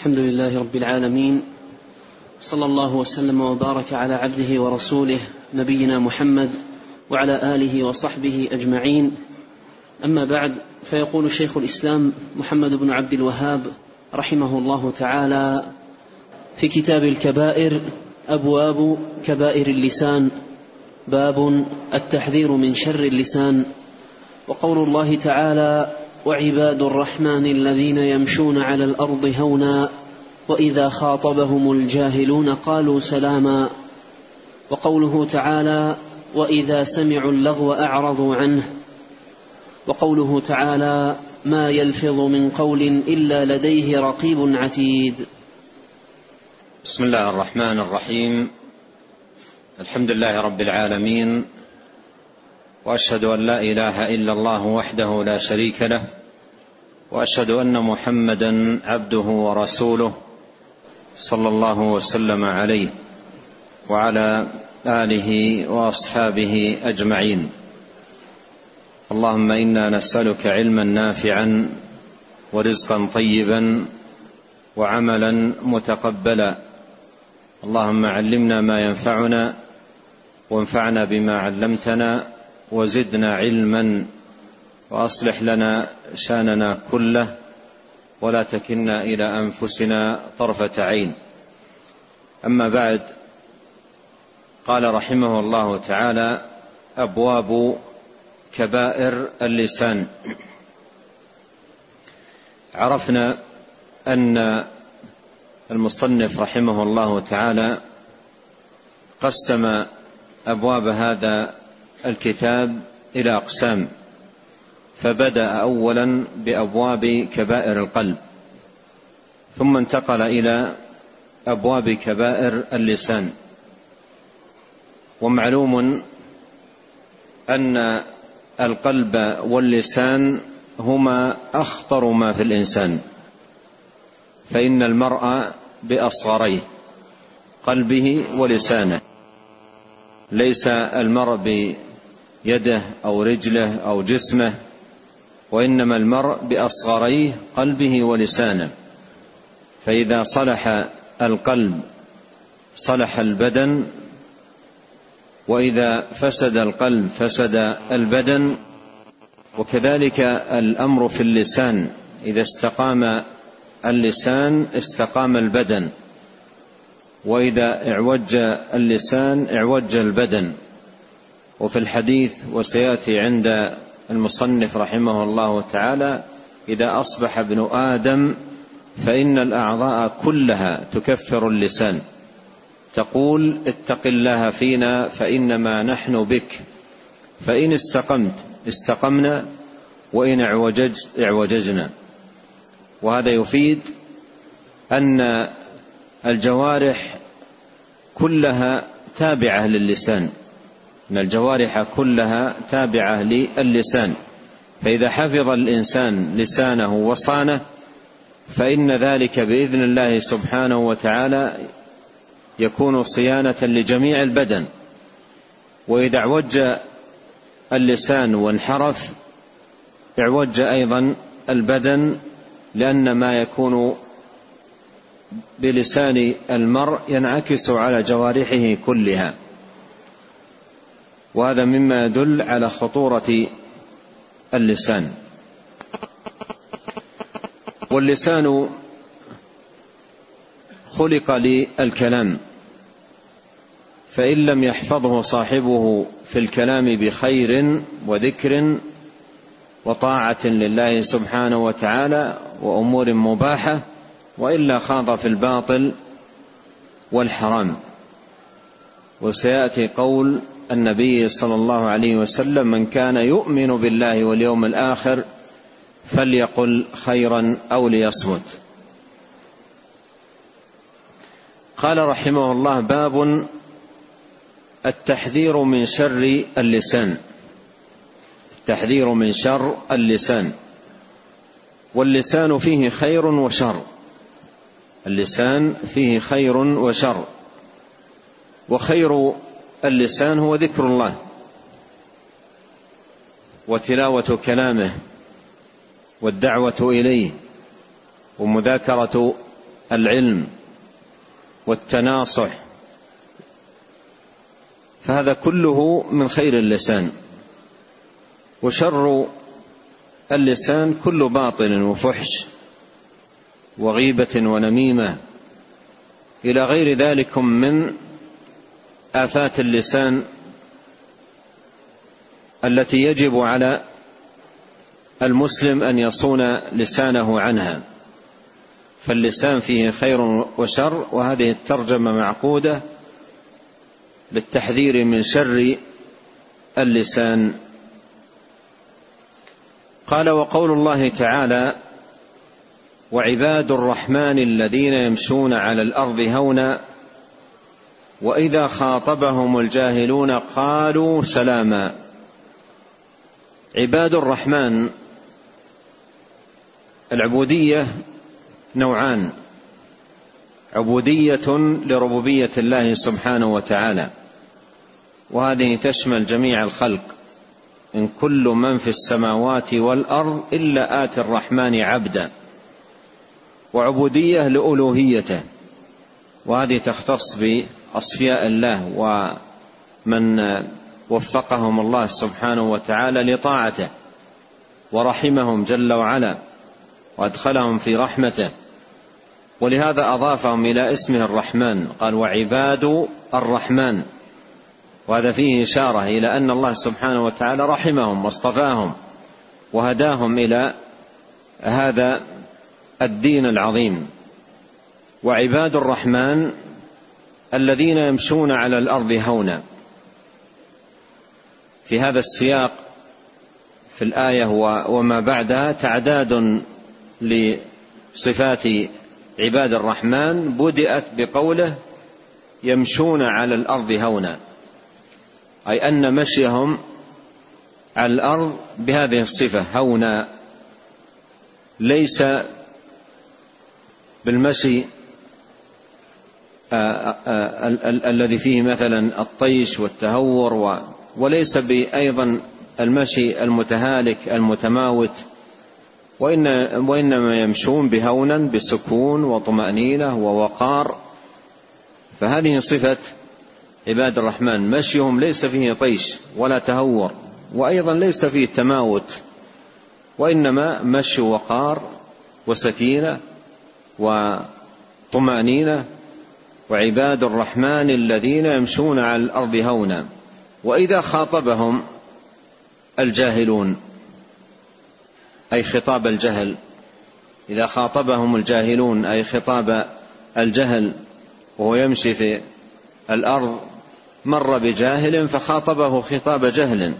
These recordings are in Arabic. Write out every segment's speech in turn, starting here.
الحمد لله رب العالمين صلى الله وسلم وبارك على عبده ورسوله نبينا محمد وعلى آله وصحبه أجمعين. أما بعد فيقول شيخ الإسلام محمد بن عبد الوهاب رحمه الله تعالى في كتاب الكبائر أبواب كبائر اللسان باب التحذير من شر اللسان. وقول الله تعالى وعباد الرحمن الذين يمشون على الأرض هونا وإذا خاطبهم الجاهلون قالوا سلاما. وقوله تعالى وإذا سمعوا اللغو أعرضوا عنه. وقوله تعالى ما يلفظ من قول إلا لديه رقيب عتيد. بسم الله الرحمن الرحيم. الحمد لله رب العالمين. وأشهد أن لا إله إلا الله وحده لا شريك له وأشهد أن محمدا عبده ورسوله صلى الله وسلم عليه وعلى آله وأصحابه أجمعين. اللهم إنا نسألك علما نافعا ورزقا طيبا وعملا متقبلا. اللهم علمنا ما ينفعنا وانفعنا بما علمتنا وزدنا علما وأصلح لنا شأننا كله ولا تكلنا إلى أنفسنا طرفة عين. أما بعد قال رحمه الله تعالى أبواب كبائر اللسان. عرفنا أن المصنف رحمه الله تعالى قسم أبواب هذا الكتاب إلى أقسام فبدأ اولا بأبواب كبائر القلب ثم انتقل إلى أبواب كبائر اللسان. ومعلوم أن القلب واللسان هما أخطر ما في الإنسان فإن المرء بأصغريه قلبه ولسانه ليس المرء بيده أو رجله أو جسمه وإنما المرء بأصغريه قلبه ولسانه. فإذا صلح القلب صلح البدن وإذا فسد القلب فسد البدن وكذلك الأمر في اللسان. إذا استقام اللسان استقام البدن. وإذا اعوج اللسان اعوج البدن. وفي الحديث وسيأتي عند المصنف رحمه الله تعالى إذا أصبح ابن آدم فإن الأعضاء كلها تكفر اللسان. تقول اتق الله فينا فإنما نحن بك. فإن استقمت استقمنا وإن اعوجج اعوججنا. وهذا يفيد أن الجوارح كلها تابعة للسان. ان الجوارح كلها تابعة للسان. فإذا حفظ الإنسان لسانه وصانه فإن ذلك بإذن الله سبحانه وتعالى يكون صيانة لجميع البدن. وإذا اعوج اللسان وانحرف اعوج أيضا البدن لأن ما يكون بلسان المرء ينعكس على جوارحه كلها. وهذا مما يدل على خطورة اللسان. واللسان خلق للكلام فإن لم يحفظه صاحبه في الكلام بخير وذكر وطاعة لله سبحانه وتعالى وأمور مباحة وإلا خاض في الباطل والحرام. وسيأتي قول النبي صلى الله عليه وسلم من كان يؤمن بالله واليوم الآخر فليقل خيرا أو ليصمت. قال رحمه الله باب التحذير من شر اللسان. التحذير من شر اللسان. واللسان فيه خير وشر. اللسان فيه خير وشر. وخير اللسان هو ذكر الله. وتلاوة كلامه والدعوة إليه ومذاكرة العلم والتناصح. فهذا كله من خير اللسان. وشر اللسان كل باطل وفحش وغيبة ونميمة. إلى غير ذلك من آفات اللسان التي يجب على المسلم أن يصون لسانه عنها. فاللسان فيه خير وشر وهذه الترجمة معقودة للتحذير من شر اللسان. قال وقول الله تعالى وعباد الرحمن الذين يمشون على الأرض هونا وإذا خاطبهم الجاهلون قالوا سلاما. عباد الرحمن العبودية نوعان. عبودية لربوبية الله سبحانه وتعالى. وهذه تشمل جميع الخلق. إن كل من في السماوات والأرض إلا آتي الرحمن عبدا. وعبودية لألوهيته. وهذه تختص بأصفياء الله ومن وفقهم الله سبحانه وتعالى لطاعته ورحمهم جل وعلا وأدخلهم في رحمته. ولهذا أضافهم إلى اسمه الرحمن. قال وعباد الرحمن. وهذا فيه إشارة إلى أن الله سبحانه وتعالى رحمهم واصطفاهم وهداهم إلى هذا الدين العظيم. وعباد الرحمن الذين يمشون على الأرض هونا. في هذا السياق في الآية وما بعدها تعداد لصفات عباد الرحمن بدأت بقوله يمشون على الأرض هونا. أي أن مشيهم على الأرض بهذه الصفة هونا. ليس بالمشي الذي فيه مثلا الطيش والتهور وليس بأيضا المشي المتهالك المتماوت وإن وإنما يمشون بهونا بسكون وطمأنينة ووقار. فهذه صفة عباد الرحمن مشيهم ليس فيه طيش ولا تهور وأيضا ليس فيه تماوت وإنما مشي وقار وسكينة وطمأنينة وعباد الرحمن الذين يمشون على الأرض هونا وإذا خاطبهم الجاهلون أي خطاب الجهل. إذا خاطبهم الجاهلون أي خطاب الجهل وهو يمشي في الأرض مر بجاهل فخاطبه خطاب جهل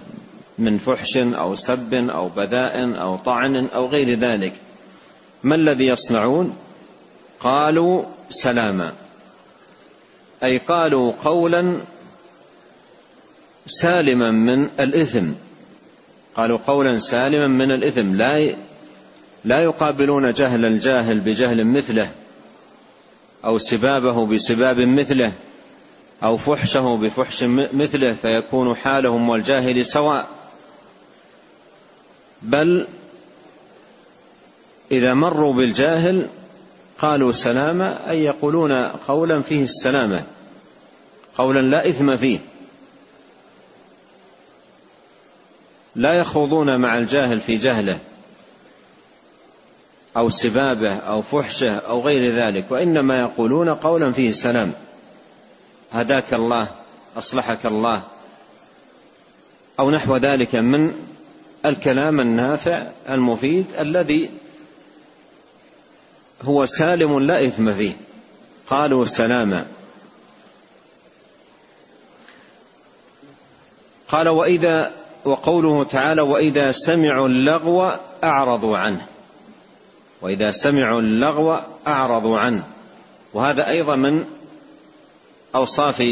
من فحش أو سب أو بذاء أو طعن أو غير ذلك. ما الذي يصنعون؟ قالوا سلاما. أي قالوا قولا سالما من الإثم. قالوا قولا سالما من الإثم. لا لا يقابلون جهل الجاهل بجهل مثله أو سبابه بسباب مثله أو فحشه بفحش مثله فيكون حالهم والجاهل سواء. بل إذا مروا بالجاهل قالوا سلاما أي يقولون قولا فيه السلامة قولا لا إثم فيه. لا يخوضون مع الجاهل في جهله أو سبابه أو فحشه أو غير ذلك وإنما يقولون قولا فيه سلام هداك الله أصلحك الله أو نحو ذلك من الكلام النافع المفيد الذي هو سالم لا إثم فيه. قالوا سلاما. قال وإذا وقوله تعالى وإذا سمعوا اللغو أعرضوا عنه. وإذا سمعوا اللغو أعرضوا عنه. وهذا أيضا من أوصاف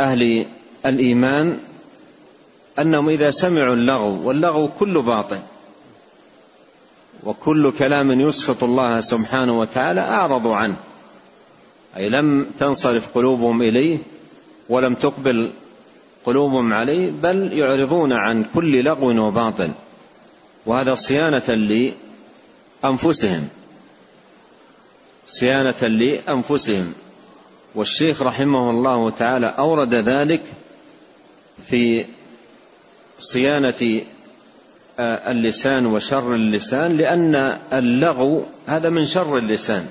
أهل الإيمان أنهم إذا سمعوا اللغو واللغو كل باطل. وكل كلام يسخط الله سبحانه وتعالى أعرضوا عنه. أي لم تنصرف قلوبهم إليه ولم تقبل قلوبهم عليه بل يعرضون عن كل لغو وباطل. وهذا صيانة لأنفسهم. صيانة لأنفسهم. والشيخ رحمه الله تعالى أورد ذلك في صيانة اللسان وشر اللسان لأن اللغو هذا من شر اللسان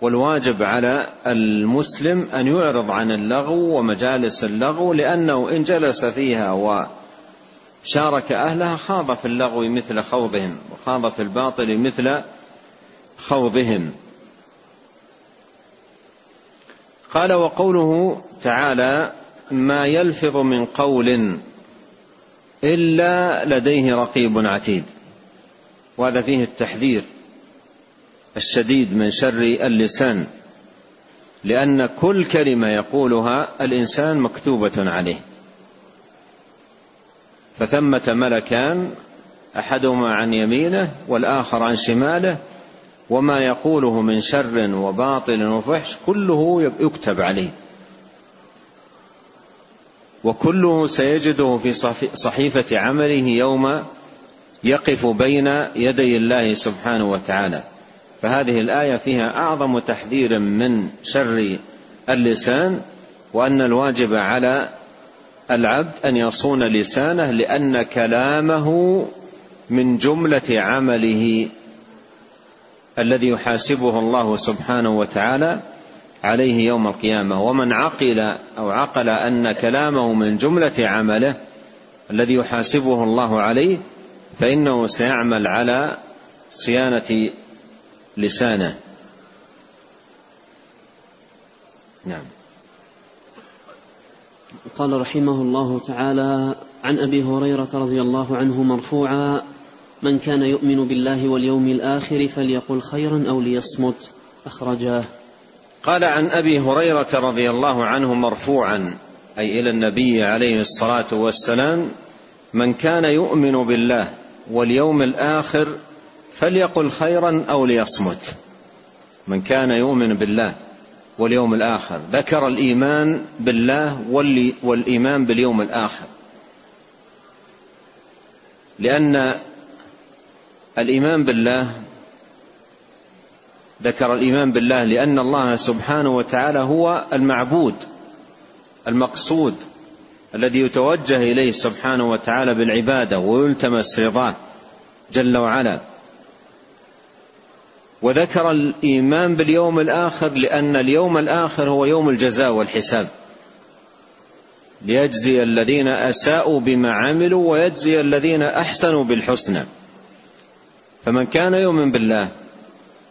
والواجب على المسلم أن يعرض عن اللغو ومجالس اللغو لأنه إن جلس فيها وشارك أهلها خاض في اللغو مثل خوضهم وخاض في الباطل مثل خوضهم. قال وقوله تعالى ما يلفظ من قول إلا لديه رقيب عتيد. وهذا فيه التحذير الشديد من شر اللسان لأن كل كلمة يقولها الإنسان مكتوبة عليه. فثمة ملكان أحدهما عن يمينه والآخر عن شماله وما يقوله من شر وباطل وفحش كله يكتب عليه. وكله سيجده في صحيفة عمله يوم يقف بين يدي الله سبحانه وتعالى. فهذه الآية فيها أعظم تحذير من شر اللسان وأن الواجب على العبد أن يصون لسانه لأن كلامه من جملة عمله الذي يحاسبه الله سبحانه وتعالى. عليه يوم القيامة. ومن عقل أو عقل أن كلامه من جملة عمله الذي يحاسبه الله عليه فإنه سيعمل على صيانة لسانه. نعم. قال رحمه الله تعالى عن أبي هريرة رضي الله عنه مرفوعا من كان يؤمن بالله واليوم الآخر فليقل خيرا أو ليصمت أخرجاه قال عن أبي هريرة رضي الله عنه مرفوعا أي إلى النبي عليه الصلاة والسلام من كان يؤمن بالله واليوم الآخر فليقل خيرا أو ليصمت. من كان يؤمن بالله واليوم الآخر ذكر الإيمان بالله والإيمان باليوم الآخر. لأن الإيمان بالله ذكر الإيمان بالله لأن الله سبحانه وتعالى هو المعبود المقصود الذي يتوجه إليه سبحانه وتعالى بالعبادة ويلتمس رضاه جل وعلا. وذكر الإيمان باليوم الآخر لأن اليوم الآخر هو يوم الجزاء والحساب. ليجزي الذين أساءوا بما عملوا ويجزي الذين أحسنوا بالحسنى. فمن كان يؤمن بالله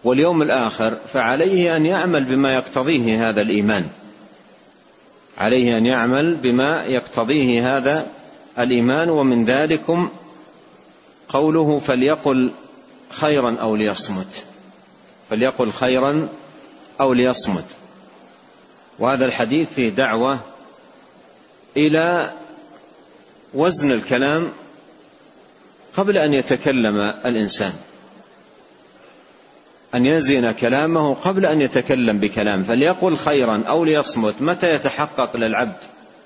واليوم الآخر فعليه أن يعمل بما يقتضيه هذا الإيمان. عليه أن يعمل بما يقتضيه هذا الإيمان ومن ذلكم قوله فليقل خيرا أو ليصمت. فليقل خيرا أو ليصمت. وهذا الحديث فيه دعوة إلى وزن الكلام قبل أن يتكلم الإنسان. أن يزن كلامه قبل أن يتكلم بكلام فليقل خيرا أو ليصمت متى يتحقق للعبد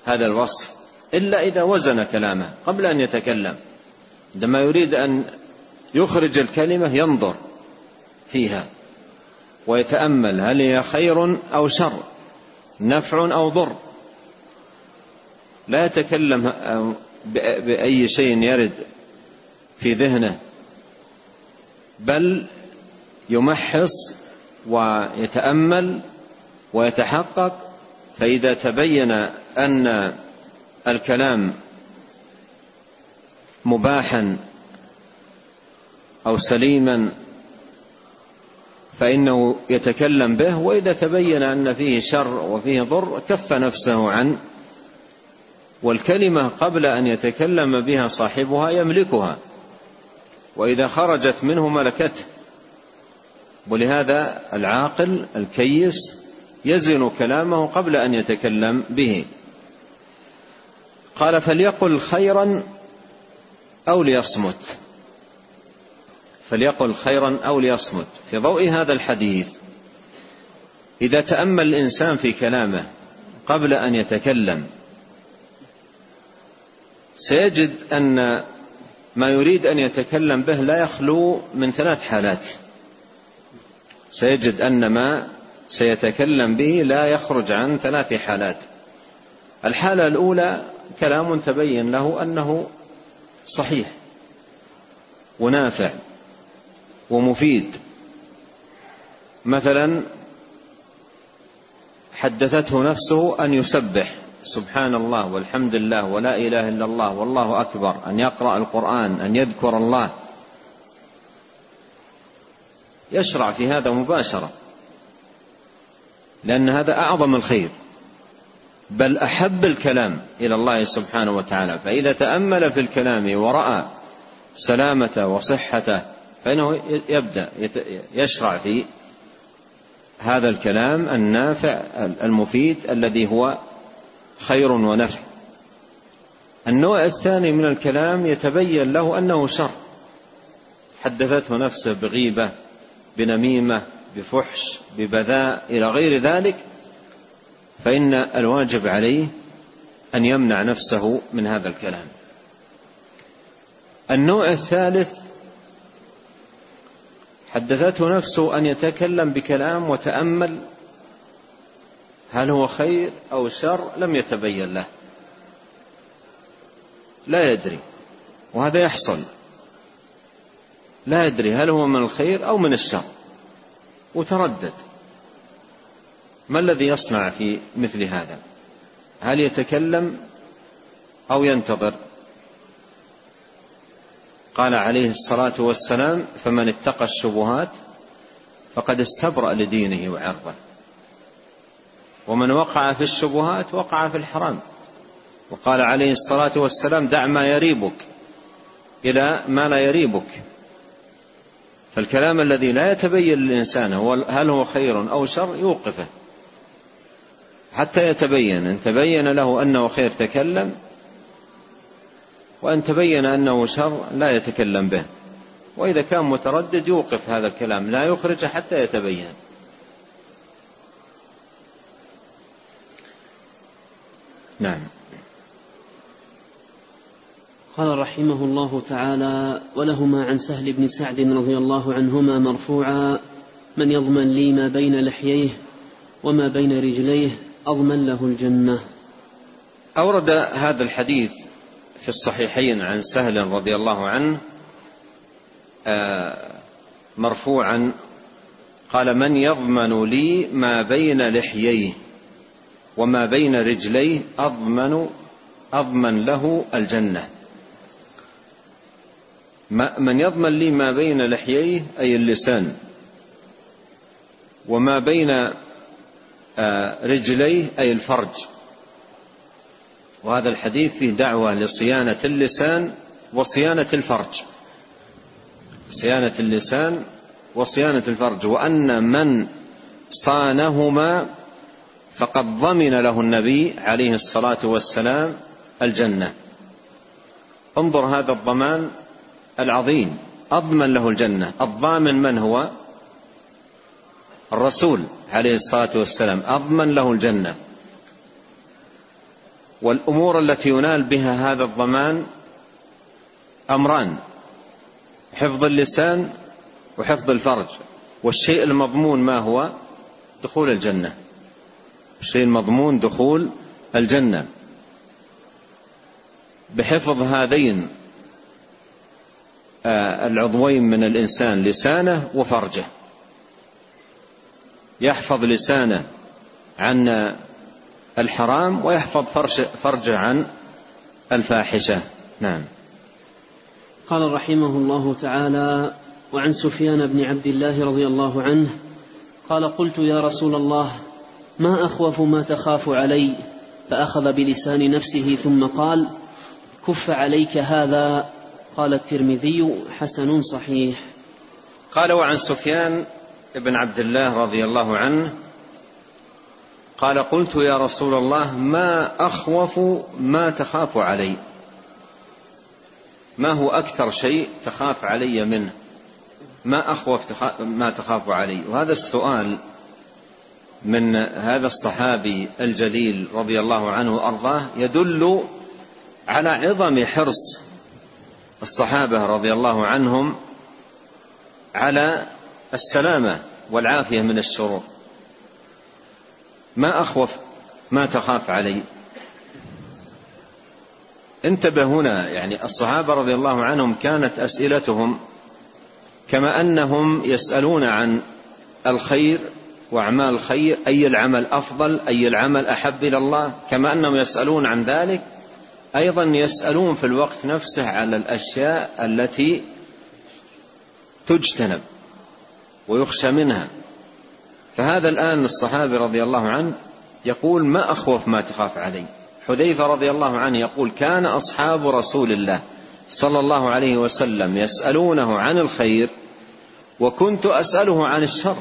هذا الوصف؟ إلا إذا وزن كلامه قبل أن يتكلم. عندما يريد أن يخرج الكلمة ينظر فيها ويتأمل هل هي خير أو شر نفع أو ضر. لا يتكلم بأي شيء يرد في ذهنه بل يمحص ويتأمل ويتحقق فإذا تبين أن الكلام مباحا أو سليما فإنه يتكلم به وإذا تبين أن فيه شر وفيه ضر كف نفسه عن والكلمة قبل أن يتكلم بها صاحبها يملكها وإذا خرجت منه ملكته. ولهذا العاقل الكيس يزن كلامه قبل أن يتكلم به. قال فليقل خيرا أو ليصمت. فليقل خيرا أو ليصمت. في ضوء هذا الحديث إذا تأمل الإنسان في كلامه قبل أن يتكلم سيجد أن ما يريد أن يتكلم به لا يخلو من ثلاث حالات. سيجد أن ما سيتكلم به لا يخرج عن ثلاث حالات. الحالة الأولى كلام تبين له أنه صحيح ونافع ومفيد. مثلا حدثته نفسه أن يسبح سبحان الله والحمد لله ولا إله إلا الله والله أكبر أن يقرأ القرآن أن يذكر الله. يشرع في هذا مباشرة. لأن هذا أعظم الخير. بل أحب الكلام إلى الله سبحانه وتعالى. فإذا تأمل في الكلام ورأى سلامته وصحته فإنه يبدأ يشرع في هذا الكلام النافع المفيد الذي هو خير ونفع. النوع الثاني من الكلام يتبين له أنه شر. حدثته نفسه بغيبة بنميمة بفحش ببذاء إلى غير ذلك فإن الواجب عليه أن يمنع نفسه من هذا الكلام. النوع الثالث حدثته نفسه أن يتكلم بكلام وتامل هل هو خير أو شر؟ لم يتبين له. لا يدري. وهذا يحصل. لا يدري هل هو من الخير أو من الشر. وتردد. ما الذي يصنع في مثل هذا؟ هل يتكلم أو ينتظر؟ قال عليه الصلاة والسلام فمن اتقى الشبهات فقد استبرأ لدينه وعرضه. ومن وقع في الشبهات وقع في الحرام. وقال عليه الصلاة والسلام دع ما يريبك إلى ما لا يريبك. فالكلام الذي لا يتبين للإنسان هو هل هو خير أو شر يوقفه. حتى يتبين إن تبين له أنه خير تكلم وإن تبين أنه شر لا يتكلم به. وإذا كان متردد يوقف هذا الكلام لا يخرجه حتى يتبين. نعم. قال رحمه الله تعالى ولهما عن سهل بن سعد رضي الله عنهما مرفوعا من يضمن لي ما بين لحييه وما بين رجليه أضمن له الجنة. أورد هذا الحديث في الصحيحين عن سهل رضي الله عنه آه، مرفوعا قال من يضمن لي ما بين لحييه وما بين رجليه أضمن أضمن له الجنة. من يضمن لي ما بين لحييه أي اللسان وما بين آه، رجليه أي الفرج. وهذا الحديث فيه دعوة لصيانة اللسان وصيانة الفرج. صيانة اللسان وصيانة الفرج. وأن من صانهما فقد ضمن له النبي عليه الصلاة والسلام الجنة. انظر هذا الضمان العظيم أضمن له الجنة. الضامن من هو؟ الرسول عليه الصلاة والسلام. أضمن له الجنة. والأمور التي ينال بها هذا الضمان أمران. حفظ اللسان وحفظ الفرج. والشيء المضمون ما هو؟ دخول الجنة. الشيء المضمون دخول الجنة. بحفظ هذين العضوين من الإنسان لسانه وفرجه. يحفظ لسانه عن الحرام ويحفظ فرجه عن الفاحشة. نعم. قال رحمه الله تعالى وعن سفيان بن عبد الله رضي الله عنه قال قلت يا رسول الله ما أخوف ما تخاف علي؟ فأخذ بلسان نفسه ثم قال كف عليك هذا قال الترمذي حسن صحيح. قال وعن سفيان بن عبد الله رضي الله عنه قال قلت يا رسول الله ما أخوف ما تخاف علي؟ ما هو أكثر شيء تخاف علي منه؟ ما أخوف ما تخاف علي؟ وهذا السؤال من هذا الصحابي الجليل رضي الله عنه وأرضاه يدل على عظم حرص الصحابة رضي الله عنهم على السلامة والعافية من الشرور. ما أخوف ما تخاف علي. انتبه هنا يعني الصحابة رضي الله عنهم كانت أسئلتهم كما أنهم يسألون عن الخير وأعمال الخير أي العمل أفضل أي العمل أحب إلى الله كما أنهم يسألون عن ذلك. أيضا يسألون في الوقت نفسه على الأشياء التي تجتنب ويخشى منها. فهذا الآن الصحابي رضي الله عنه يقول ما أخوف ما تخاف علي. حذيفة رضي الله عنه يقول كان أصحاب رسول الله صلى الله عليه وسلم يسألونه عن الخير وكنت أسأله عن الشر.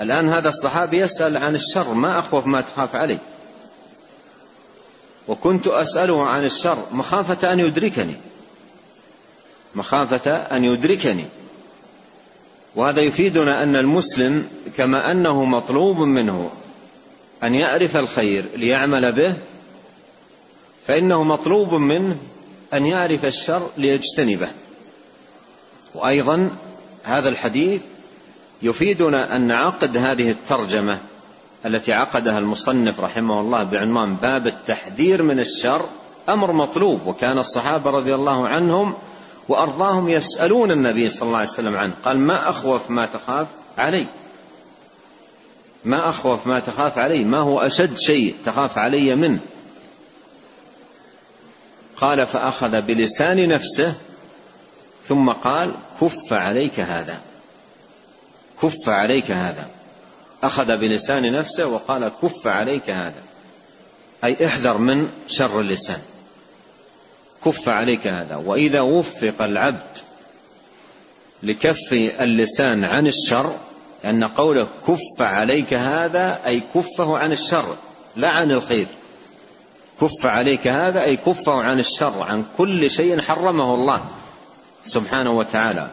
الآن هذا الصحابي يسأل عن الشر. ما أخوف ما تخاف علي. وكنت أسأله عن الشر مخافة أن يدركني. مخافة أن يدركني. وهذا يفيدنا أن المسلم كما أنه مطلوب منه أن يعرف الخير ليعمل به فإنه مطلوب منه أن يعرف الشر ليجتنبه. وأيضا هذا الحديث يفيدنا أن عقد هذه الترجمة التي عقدها المصنف رحمه الله بعنوان باب التحذير من الشر أمر مطلوب وكان الصحابة رضي الله عنهم وأرضاهم يسألون النبي صلى الله عليه وسلم عنه قال ما أخوف ما تخاف علي؟ ما أخوف ما تخاف علي؟ ما هو أشد شيء تخاف علي منه؟ قال فأخذ بلسان نفسه ثم قال كف عليك هذا كف عليك هذا. أخذ بلسان نفسه وقال كف عليك هذا. أي احذر من شر اللسان. كف عليك هذا. وإذا وفق العبد لكف اللسان عن الشر لأن قوله كف عليك هذا أي كفه عن الشر لا عن الخير. كف عليك هذا أي كفه عن الشر عن كل شيء حرمه الله سبحانه وتعالى.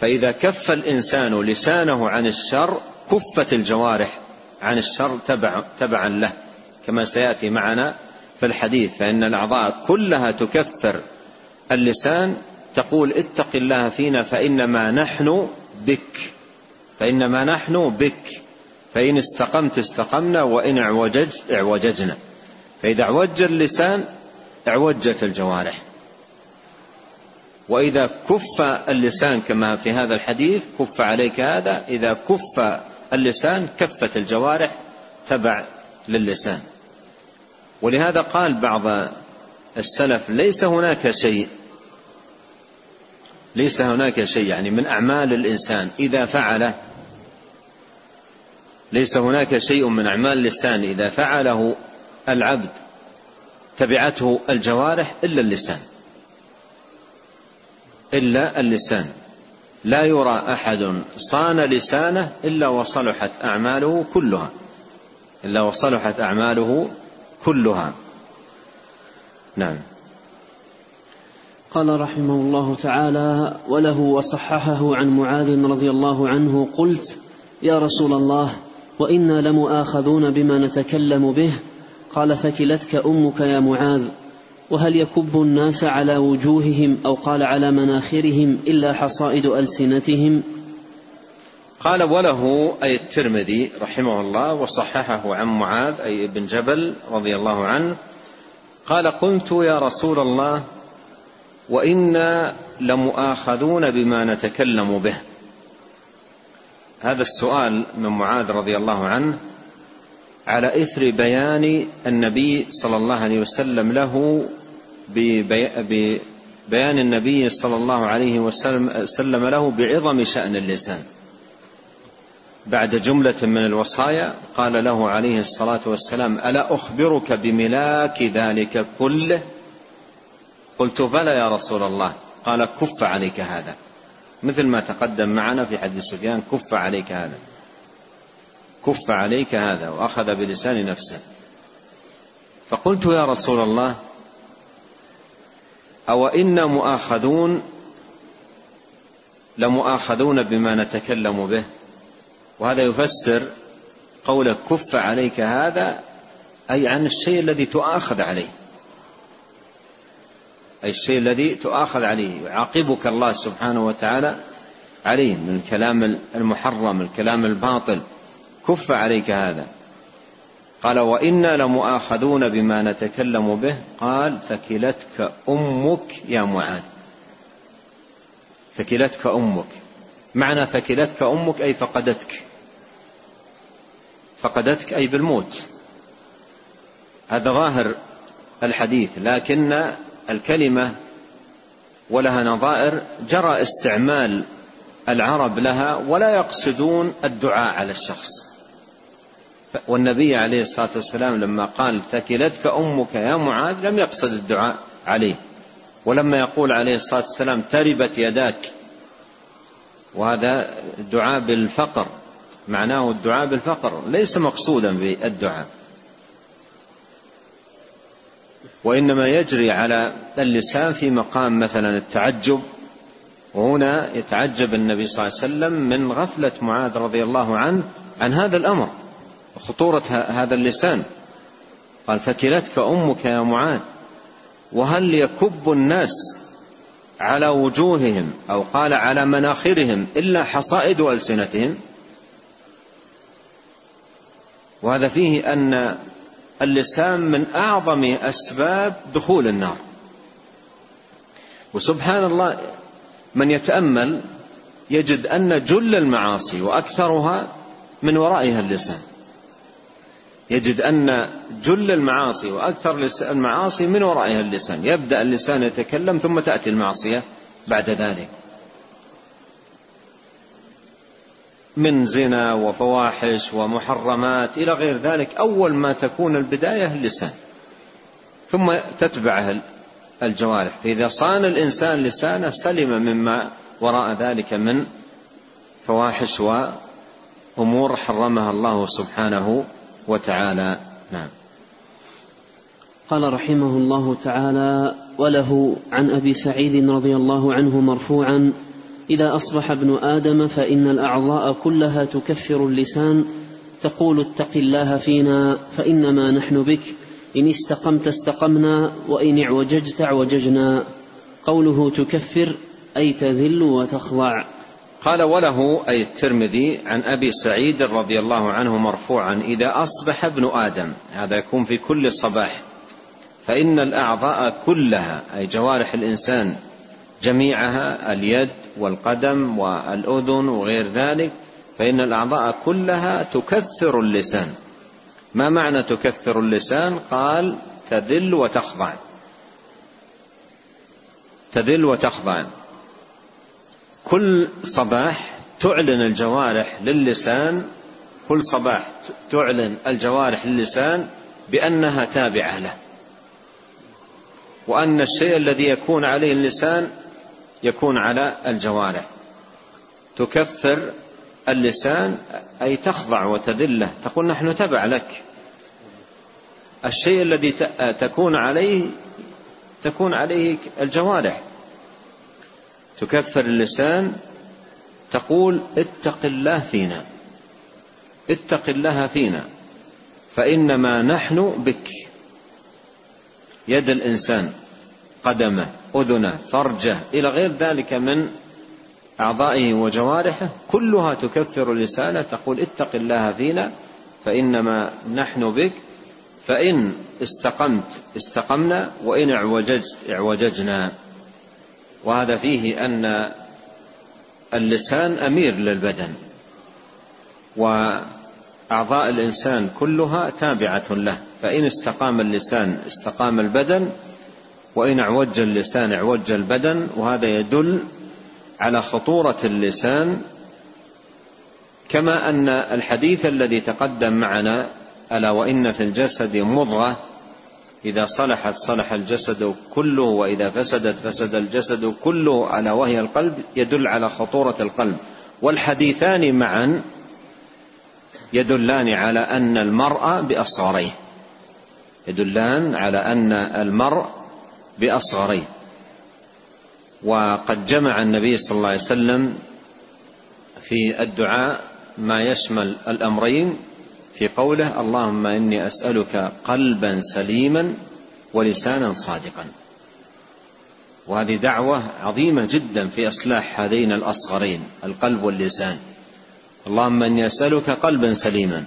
فإذا كف الإنسان لسانه عن الشر كفت الجوارح عن الشر تبع تبعا له كما سيأتي معنا في الحديث. فإن الأعضاء كلها تكفر اللسان تقول اتق الله فينا فإنما نحن بك فإنما نحن بك. فإن استقمت استقمنا وإن اعوججت اعوججنا. فإذا اعوج اللسان اعوجت الجوارح. وإذا كف اللسان كما في هذا الحديث كف عليك هذا إذا كف اللسان كفت الجوارح تبع للسان ولهذا قال بعض السلف ليس هناك شيء ليس هناك شيء يعني من أعمال الإنسان إذا فعله ليس هناك شيء من أعمال اللسان إذا فعله العبد تبعته الجوارح إلا اللسان إلا اللسان. لا يرى أحد صان لسانه إلا وصلحت أعماله كلها إلا وصلحت أعماله كلها. نعم. قال رحمه الله تعالى وله وصححه عن معاذ رضي الله عنه قلت يا رسول الله وإنا لمؤاخذون بما نتكلم به؟ قال ثكلتك أمك يا معاذ. وهل يكب الناس على وجوههم أو قال على مناخرهم إلا حصائد ألسنتهم؟ قال وله أي الترمذي رحمه الله وصححه عن معاذ أي ابن جبل رضي الله عنه قال قلت يا رسول الله وإنا لمؤاخذون بما نتكلم به. هذا السؤال من معاذ رضي الله عنه على إثر بيان النبي صلى الله عليه وسلم له ببيان النبي صلى الله عليه وسلم له بعظم شأن اللسان. بعد جملة من الوصايا قال له عليه الصلاة والسلام ألا أخبرك بملاك ذلك كله قلت بلى يا رسول الله. قال كف عليك هذا. مثل ما تقدم معنا في حديث سفيان كف عليك هذا. كف عليك هذا. وأخذ بلسان نفسه. فقلت يا رسول الله أو أنا مؤاخذون لمؤاخذون بما نتكلم به. وهذا يفسر قولك كف عليك هذا أي عن الشيء الذي تؤاخذ عليه. أي الشيء الذي تؤاخذ عليه. يعاقبك الله سبحانه وتعالى عليه من الكلام المحرم الكلام الباطل. كف عليك هذا. قال وإنا لمؤاخذون بما نتكلم به. قال ثكلتك أمك يا معاذ. ثكلتك أمك. معنى ثكلتك أمك أي فقدتك. فقدتك أي بالموت. هذا ظاهر الحديث لكن الكلمة ولها نظائر جرى استعمال العرب لها ولا يقصدون الدعاء على الشخص. والنبي عليه الصلاة والسلام لما قال ثكلتك أمك يا معاذ لم يقصد الدعاء عليه. ولما يقول عليه الصلاة والسلام تربت يداك. وهذا دعاء بالفقر معناه الدعاء بالفقر ليس مقصودا بالدعاء. وإنما يجري على اللسان في مقام مثلا التعجب. وهنا يتعجب النبي صلى الله عليه وسلم من غفلة معاذ رضي الله عنه عن هذا الأمر. وخطوره هذا اللسان. قال فكلتك أمك يا معاذ وهل يكب الناس على وجوههم أو قال على مناخرهم إلا حصائد ألسنتهم؟ وهذا فيه أن اللسان من أعظم أسباب دخول النار. وسبحان الله من يتأمل يجد أن جل المعاصي وأكثرها من ورائها اللسان. يجد أن جل المعاصي وأكثر المعاصي من ورائها اللسان. يبدأ اللسان يتكلم ثم تأتي المعصية بعد ذلك. من زنا وفواحش ومحرمات إلى غير ذلك أول ما تكون البداية اللسان. ثم تتبعه الجوارح. فإذا صان الإنسان لسانه سلم مما وراء ذلك من فواحش وأمور حرمها الله سبحانه وتعالى. نعم. قال رحمه الله تعالى وله عن أبي سعيد رضي الله عنه مرفوعا إذا أصبح ابن آدم فإن الأعضاء كلها تكفر اللسان تقول اتق الله فينا فإنما نحن بك إن استقمت استقمنا وإن اعوججت اعوججنا. قوله تكفر أي تذل وتخضع. قال وله أي الترمذي عن أبي سعيد رضي الله عنه مرفوعا إذا أصبح ابن آدم هذا يكون في كل صباح فإن الأعضاء كلها أي جوارح الإنسان جميعها اليد والقدم والأذن وغير ذلك فإن الأعضاء كلها تكثر اللسان. ما معنى تكثر اللسان؟ قال تذل وتخضع. تذل وتخضع. كل صباح تعلن الجوارح للسان كل صباح تعلن الجوارح للسان بأنها تابعة له. وأن الشيء الذي يكون عليه اللسان يكون على الجوارح. تكفر اللسان أي تخضع وتذله تقول نحن تبع لك. الشيء الذي تكون عليه تكون عليه الجوارح. تكفر اللسان تقول اتق الله فينا. اتق الله فينا. فإنما نحن بك. يد الإنسان قدمه أذنه فرجه إلى غير ذلك من أعضائه وجوارحه كلها تكفر لسانه تقول اتق الله فينا فإنما نحن بك. فإن استقمت استقمنا وإن اعوججت اعوججنا. وهذا فيه أن اللسان أمير للبدن وأعضاء الإنسان كلها تابعة له فإن استقام اللسان استقام البدن وإن اعوج اللسان اعوج البدن وهذا يدل على خطورة اللسان كما أن الحديث الذي تقدم معنا ألا وإن في الجسد مضغة إذا صلحت صلح الجسد كله وإذا فسدت فسد الجسد كله ألا وهي القلب يدل على خطورة القلب. والحديثان معا يدلان على أن المرء بأصغريه. يدلان على أن المرء بأصغريه. وقد جمع النبي صلى الله عليه وسلم في الدعاء ما يشمل الأمرين في قوله اللهم إني أسألك قلبا سليما ولسانا صادقا. وهذه دعوة عظيمة جدا في إصلاح هذين الأصغرين القلب واللسان. اللهم إني أسألك قلبا سليما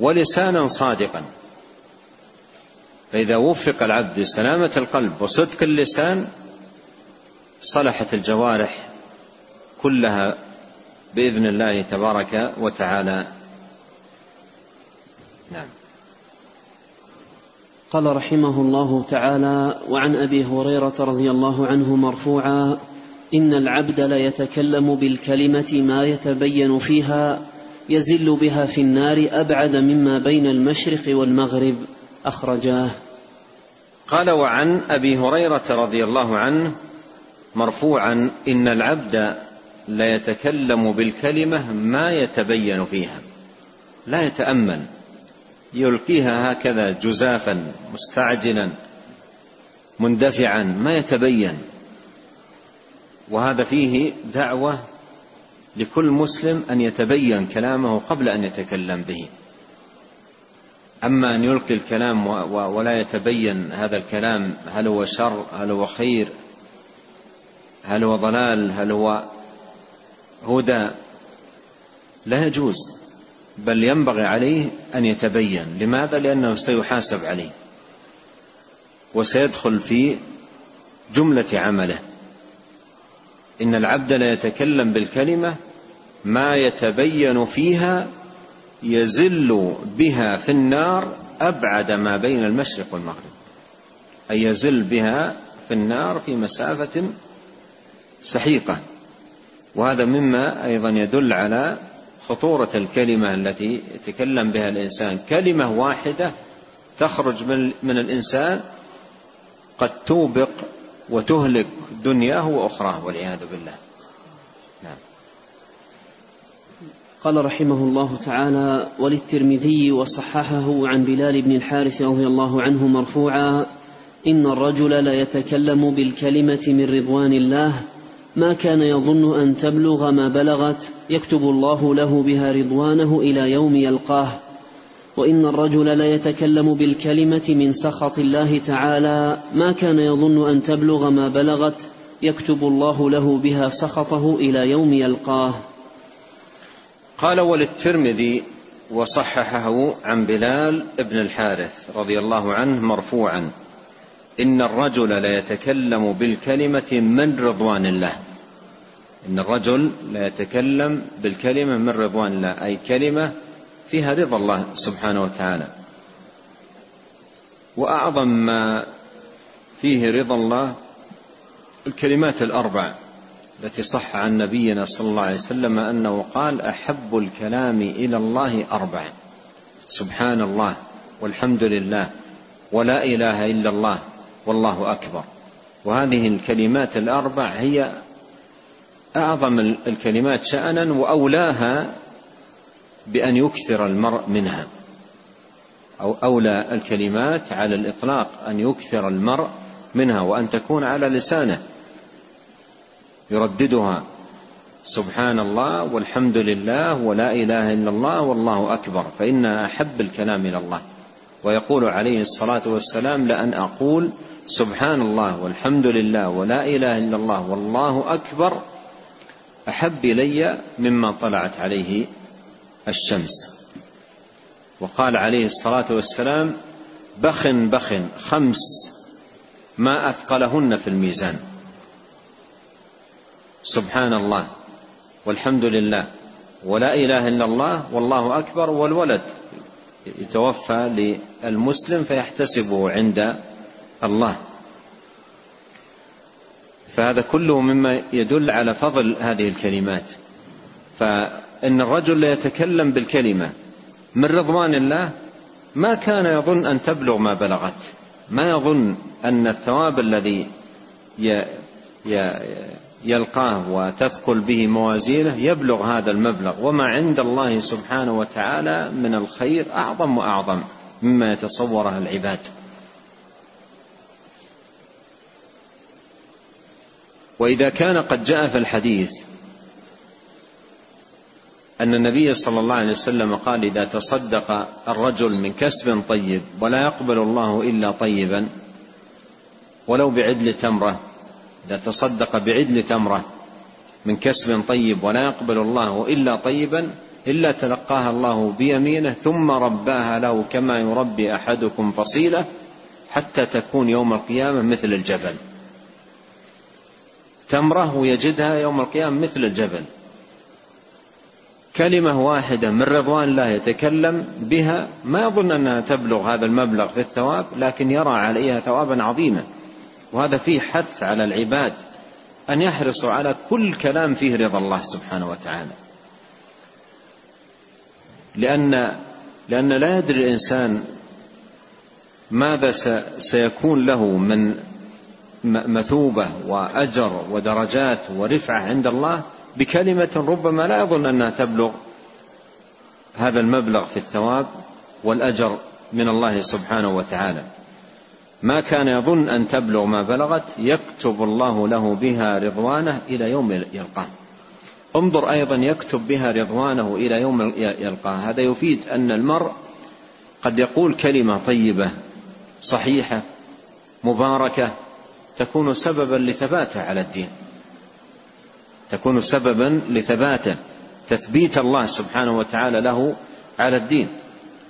ولسانا صادقا. فإذا وفق العبد بسلامة القلب وصدق اللسان صلحت الجوارح كلها بإذن الله تبارك وتعالى. نعم. قال رحمه الله تعالى وعن أبي هريرة رضي الله عنه مرفوعا إن العبد ليتكلم بالكلمة ما يتبين فيها يزل بها في النار أبعد مما بين المشرق والمغرب. أخرجاه. قال وعن أبي هريرة رضي الله عنه مرفوعا إن العبد ليتكلم بالكلمة ما يتبين فيها لا يتأمل. يلقيها هكذا جزافا مستعجلا مندفعا ما يتبين. وهذا فيه دعوة لكل مسلم أن يتبين كلامه قبل أن يتكلم به. أما أن يلقي الكلام ولا يتبين هذا الكلام هل هو شر هل هو خير هل هو ضلال هل هو هدى لا يجوز. بل ينبغي عليه أن يتبين. لماذا؟ لأنه سيحاسب عليه وسيدخل في جملة عمله. إن العبد لا يتكلم بالكلمة ما يتبين فيها يزل بها في النار أبعد ما بين المشرق والمغرب. أي يزل بها في النار في مسافة سحيقة. وهذا مما أيضا يدل على خطورة الكلمة التي يتكلم بها الإنسان. كلمة واحدة تخرج من, من الإنسان قد توبق وتهلك دنياه وأخراه والعياذ بالله. نعم. قال رحمه الله تعالى وللترمذي وصححه عن بلال بن الحارث رضي الله عنه مرفوعا إن الرجل ليتكلم بالكلمة من رضوان الله ما كان يظن أن تبلغ ما بلغت يكتب الله له بها رضوانه إلى يوم يلقاه. وإن الرجل ليتكلم بالكلمة من سخط الله تعالى ما كان يظن أن تبلغ ما بلغت يكتب الله له بها سخطه إلى يوم يلقاه. قال وللترمذي وصححه عن بلال بن الحارث رضي الله عنه مرفوعا إن الرجل ليتكلم بالكلمة من رضوان الله. إن الرجل لا يتكلم بالكلمة من رضوان الله أي كلمة فيها رضا الله سبحانه وتعالى. وأعظم ما فيه رضا الله الكلمات الأربع التي صح عن نبينا صلى الله عليه وسلم أنه قال أحب الكلام إلى الله أربع. سبحان الله والحمد لله ولا إله إلا الله والله أكبر. وهذه الكلمات الأربع هي أعظم الكلمات شأنا وأولاها بأن يكثر المرء منها. أو أولى الكلمات على الإطلاق أن يكثر المرء منها وأن تكون على لسانه يرددها. سبحان الله والحمد لله ولا إله إلا الله والله أكبر فإن أحب الكلام إلى الله. ويقول عليه الصلاة والسلام لأن أقول سبحان الله والحمد لله ولا إله إلا الله والله أكبر أحب إلي مما طلعت عليه الشمس. وقال عليه الصلاة والسلام بخ بخ خمس ما أثقلهن في الميزان. سبحان الله والحمد لله. ولا إله إلا الله والله أكبر والولد. يتوفى للمسلم فيحتسبه عند الله. فهذا كله مما يدل على فضل هذه الكلمات. فإن الرجل يتكلم بالكلمة من رضوان الله ما كان يظن أن تبلغ ما بلغت ما يظن أن الثواب الذي يلقاه وتثقل به موازينه يبلغ هذا المبلغ. وما عند الله سبحانه وتعالى من الخير أعظم وأعظم مما يتصوره العباد. وإذا كان قد جاء في الحديث أن النبي صلى الله عليه وسلم قال إذا تصدق الرجل من كسب طيب ولا يقبل الله إلا طيبا ولو بعدل تمرة إذا تصدق بعدل تمرة من كسب طيب ولا يقبل الله إلا طيبا إلا تلقاها الله بيمينه ثم رباها له كما يربي أحدكم فصيلة حتى تكون يوم القيامة مثل الجبل. تمرة يجدها يوم القيامة مثل الجبل. كلمة واحدة من رضوان الله يتكلم بها. ما يظن أنها تبلغ هذا المبلغ في الثواب لكن يرى عليها ثوابا عظيما. وهذا فيه حث على العباد أن يحرصوا على كل كلام فيه رضا الله سبحانه وتعالى. لأن لأن لا يدري الإنسان ماذا سيكون له من مثوبة وأجر ودرجات ورفعة عند الله بكلمة ربما لا يظن أنها تبلغ هذا المبلغ في الثواب والأجر من الله سبحانه وتعالى. ما كان يظن أن تبلغ ما بلغت يكتب الله له بها رضوانه إلى يوم يلقاه. انظر أيضا يكتب بها رضوانه إلى يوم يلقاه. هذا يفيد أن المرء قد يقول كلمة طيبة صحيحة مباركة تكون سببا لثباته على الدين. تكون سببا لثباته تثبيت الله سبحانه وتعالى له على الدين.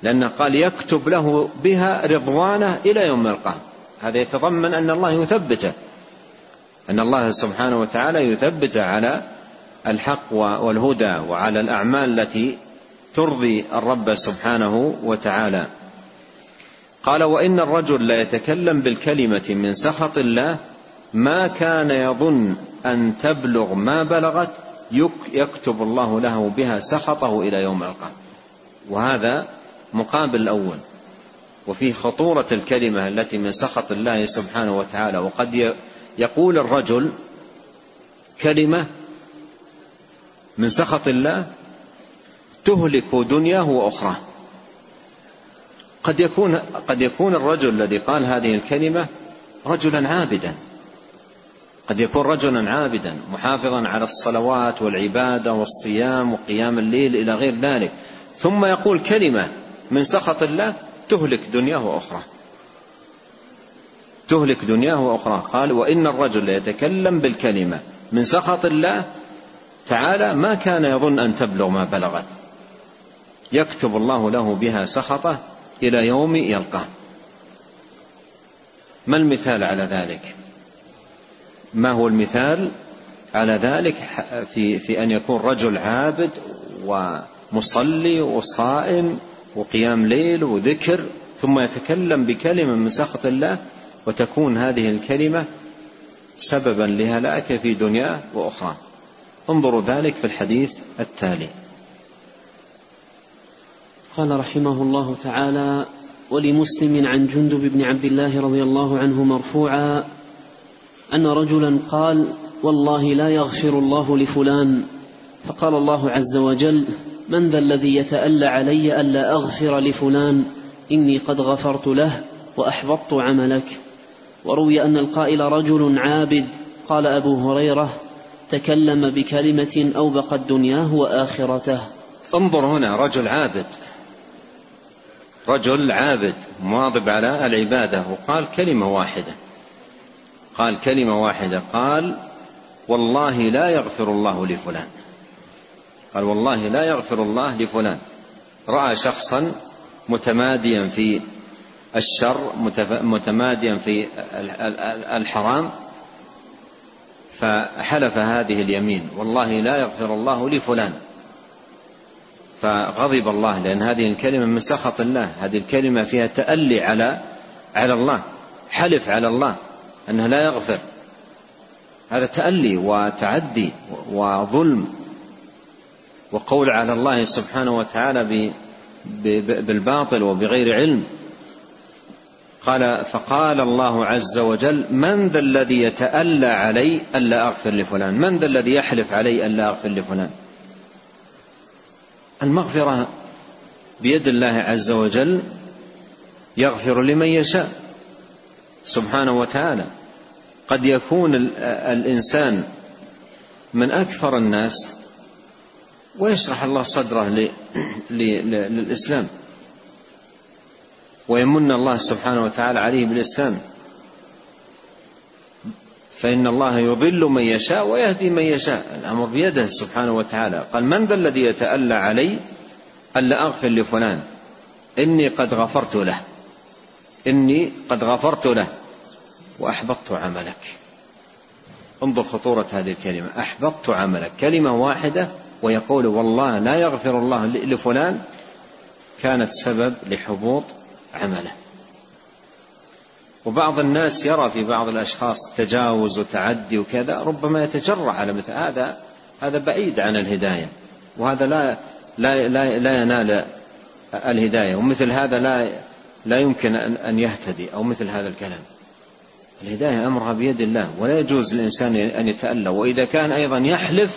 لأنه قال يكتب له بها رضوانه إلى يوم يلقاه هذا يتضمن أن الله يثبته أن الله سبحانه وتعالى يثبته على الحق والهدى وعلى الأعمال التي ترضي الرب سبحانه وتعالى. قال وإن الرجل لا يتكلم بالكلمة من سخط الله ما كان يظن أن تبلغ ما بلغت يكتب الله له بها سخطه إلى يوم القيامة. وهذا مقابل الأول. وفيه خطورة الكلمة التي من سخط الله سبحانه وتعالى وقد يقول الرجل كلمة من سخط الله تهلك دنياه وأخراه. قد يكون قد يكون الرجل الذي قال هذه الكلمة رجلا عابدا. قد يكون رجلا عابدا محافظا على الصلوات والعبادة والصيام وقيام الليل إلى غير ذلك. ثم يقول كلمة من سخط الله تهلك دنياه وأخرى تهلك دنياه وأخرى قال وإن الرجل يتكلم بالكلمة من سخط الله تعالى ما كان يظن أن تبلغ ما بلغت. يكتب الله له بها سخطه إلى يوم يلقاه. ما المثال على ذلك؟ ما هو المثال على ذلك في في أن يكون رجل عابد ومصلي وصائم وقيام ليل وذكر ثم يتكلم بكلمة من سخط الله وتكون هذه الكلمة سببا لهلاكة في دنياه وأخرى. انظروا ذلك في الحديث التالي. قال رحمه الله تعالى ولمسلم عن جندب بن عبد الله رضي الله عنه مرفوعا أن رجلا قال والله لا يغفر الله لفلان. فقال الله عز وجل من ذا الذي يتألى علي ألا أغفر لفلان؟ إني قد غفرت له وأحبطت عملك. وروي أن القائل رجل عابد. قال أبو هريرة تكلم بكلمة أوبقت دنياه وآخرته. انظر هنا رجل عابد. رجل عابد مواظب على العبادة وقال كلمة واحدة. قال كلمة واحدة قال والله لا يغفر الله لفلان. قال والله لا يغفر الله لفلان. رأى شخصا متماديا في الشر متماديا في الحرام. فحلف هذه اليمين والله لا يغفر الله لفلان. فغضب الله لأن هذه الكلمة من سخط الله. هذه الكلمة فيها تألي على على الله حلف على الله أنه لا يغفر. هذا تألي وتعدي وظلم وقول على الله سبحانه وتعالى بالباطل وبغير علم. قال فقال الله عز وجل من ذا الذي يتألى علي ألا أغفر لفلان؟ من ذا الذي يحلف علي ألا أغفر لفلان؟ المغفرة بيد الله عز وجل يغفر لمن يشاء سبحانه وتعالى. قد يكون الإنسان من أكثر الناس ويشرح الله صدره للإسلام ويمن الله سبحانه وتعالى عليه بالإسلام. فإن الله يضل من يشاء ويهدي من يشاء. الأمر بيده سبحانه وتعالى. قال من ذا الذي يتألى علي ألا أغفر لفلان؟ إني قد غفرت له. إني قد غفرت له وأحبطت عملك. انظر خطورة هذه الكلمة. أحبطت عملك. كلمة واحدة ويقول والله لا يغفر الله لفلان. كانت سبب لحبوط عمله. وبعض الناس يرى في بعض الأشخاص تجاوز وتعدي وكذا ربما يتجرع على مثل هذا هذا بعيد عن الهداية وهذا لا لا لا, لا ينال الهداية ومثل هذا لا لا يمكن أن يهتدي أو مثل هذا الكلام. الهداية أمرها بيد الله ولا يجوز للإنسان أن يتألى وإذا كان أيضا يحلف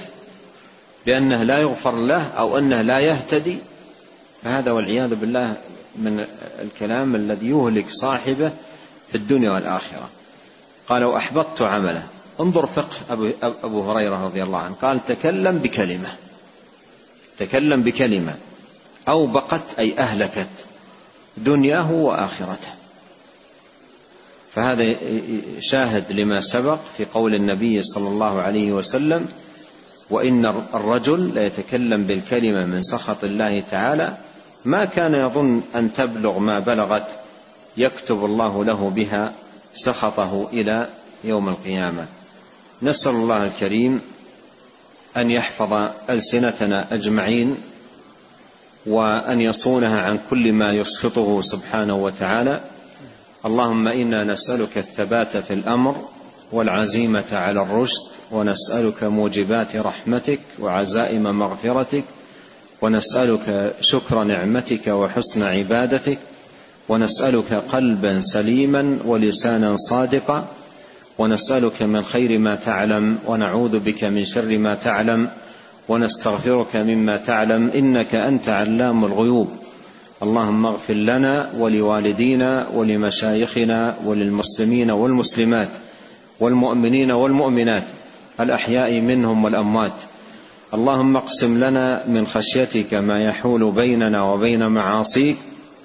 بأنه لا يغفر له أو أنه لا يهتدي فهذا والعياذ بالله من الكلام الذي يهلك صاحبه في الدنيا والآخرة. قال وأحبطت عمله. انظر فقه أبو, أبو هريرة رضي الله عنه. قال تكلم بكلمة. تكلم بكلمة. أوبقت أي أهلكت دنياه وآخرته. فهذا شاهد لما سبق في قول النبي صلى الله عليه وسلم وإن الرجل ليتكلم بالكلمة من سخط الله تعالى ما كان يظن أن تبلغ ما بلغت يكتب الله له بها سخطه إلى يوم القيامة. نسأل الله الكريم أن يحفظ ألسنتنا أجمعين وأن يصونها عن كل ما يسخطه سبحانه وتعالى. اللهم إنا نسألك الثبات في الأمر والعزيمة على الرشد ونسألك موجبات رحمتك وعزائم مغفرتك ونسألك شكر نعمتك وحسن عبادتك ونسألك قلبا سليما ولسانا صادقا. ونسألك من خير ما تعلم ونعوذ بك من شر ما تعلم ونستغفرك مما تعلم إنك أنت علام الغيوب. اللهم اغفر لنا ولوالدينا ولمشايخنا وللمسلمين والمسلمات والمؤمنين والمؤمنات الأحياء منهم والأموات. اللهم اقسم لنا من خشيتك ما يحول بيننا وبين معاصيك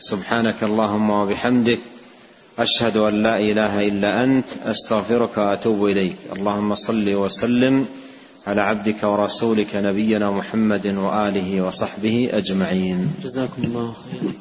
سبحانك اللهم وبحمدك أشهد أن لا إله إلا أنت أستغفرك وأتوب إليك. اللهم صل وسلم على عبدك ورسولك نبينا محمد وآله وصحبه أجمعين. جزاكم الله خيرا.